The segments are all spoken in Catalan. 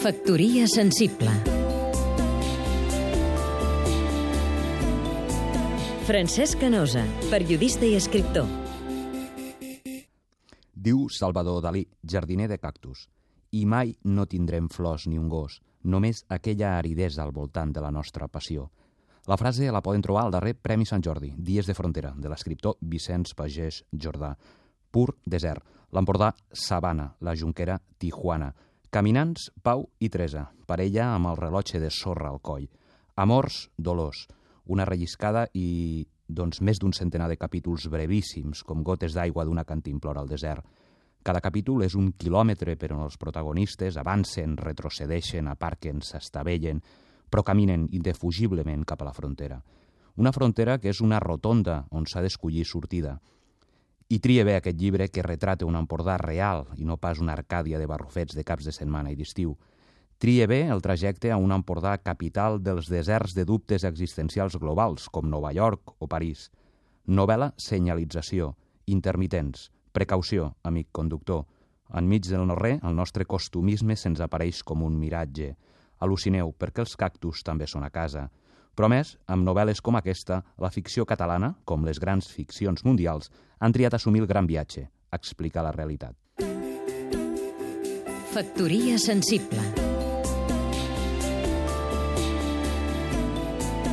Factoria sensible Francesc Canosa, periodista i escriptor Diu Salvador Dalí, jardiner de cactus. I mai no tindrem flors ni un gos, només aquella aridesa al voltant de la nostra passió. La frase la poden trobar al darrer Premi Sant Jordi, Dies de Frontera, de l'escriptor Vicenç Pagès Jordà. Pur desert, l'Empordà Sabana, la Junquera Tijuana. Caminants, Pau i Teresa, parella amb el rellotge de sorra al coll. Amors, dolors, una relliscada i, doncs, més d'un centenar de capítols brevíssims, com gotes d'aigua d'una cantimplora al desert. Cada capítol és un quilòmetre per on els protagonistes avancen, retrocedeixen, aparquen, s'estavellen, però caminen indefugiblement cap a la frontera. Una frontera que és una rotonda on s'ha d'escollir sortida. I tria bé aquest llibre que retrata un Empordà real i no pas una Arcàdia de barrufets de caps de setmana i d'estiu. Tria bé el trajecte a un Empordà capital dels deserts de dubtes existencials globals, com Nova York o París. Novel·la senyalització, intermitents, precaució, amic conductor. Enmig del no res, el nostre costumisme se'ns apareix com un miratge. Al·lucineu, perquè els cactus també són a casa. Però més, amb novel·les com aquesta, la ficció catalana, com les grans ficcions mundials, han triat assumir el gran viatge, explicar la realitat. Factoria sensible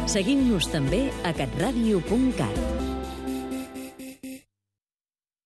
Seguim-nos també a catradio.cat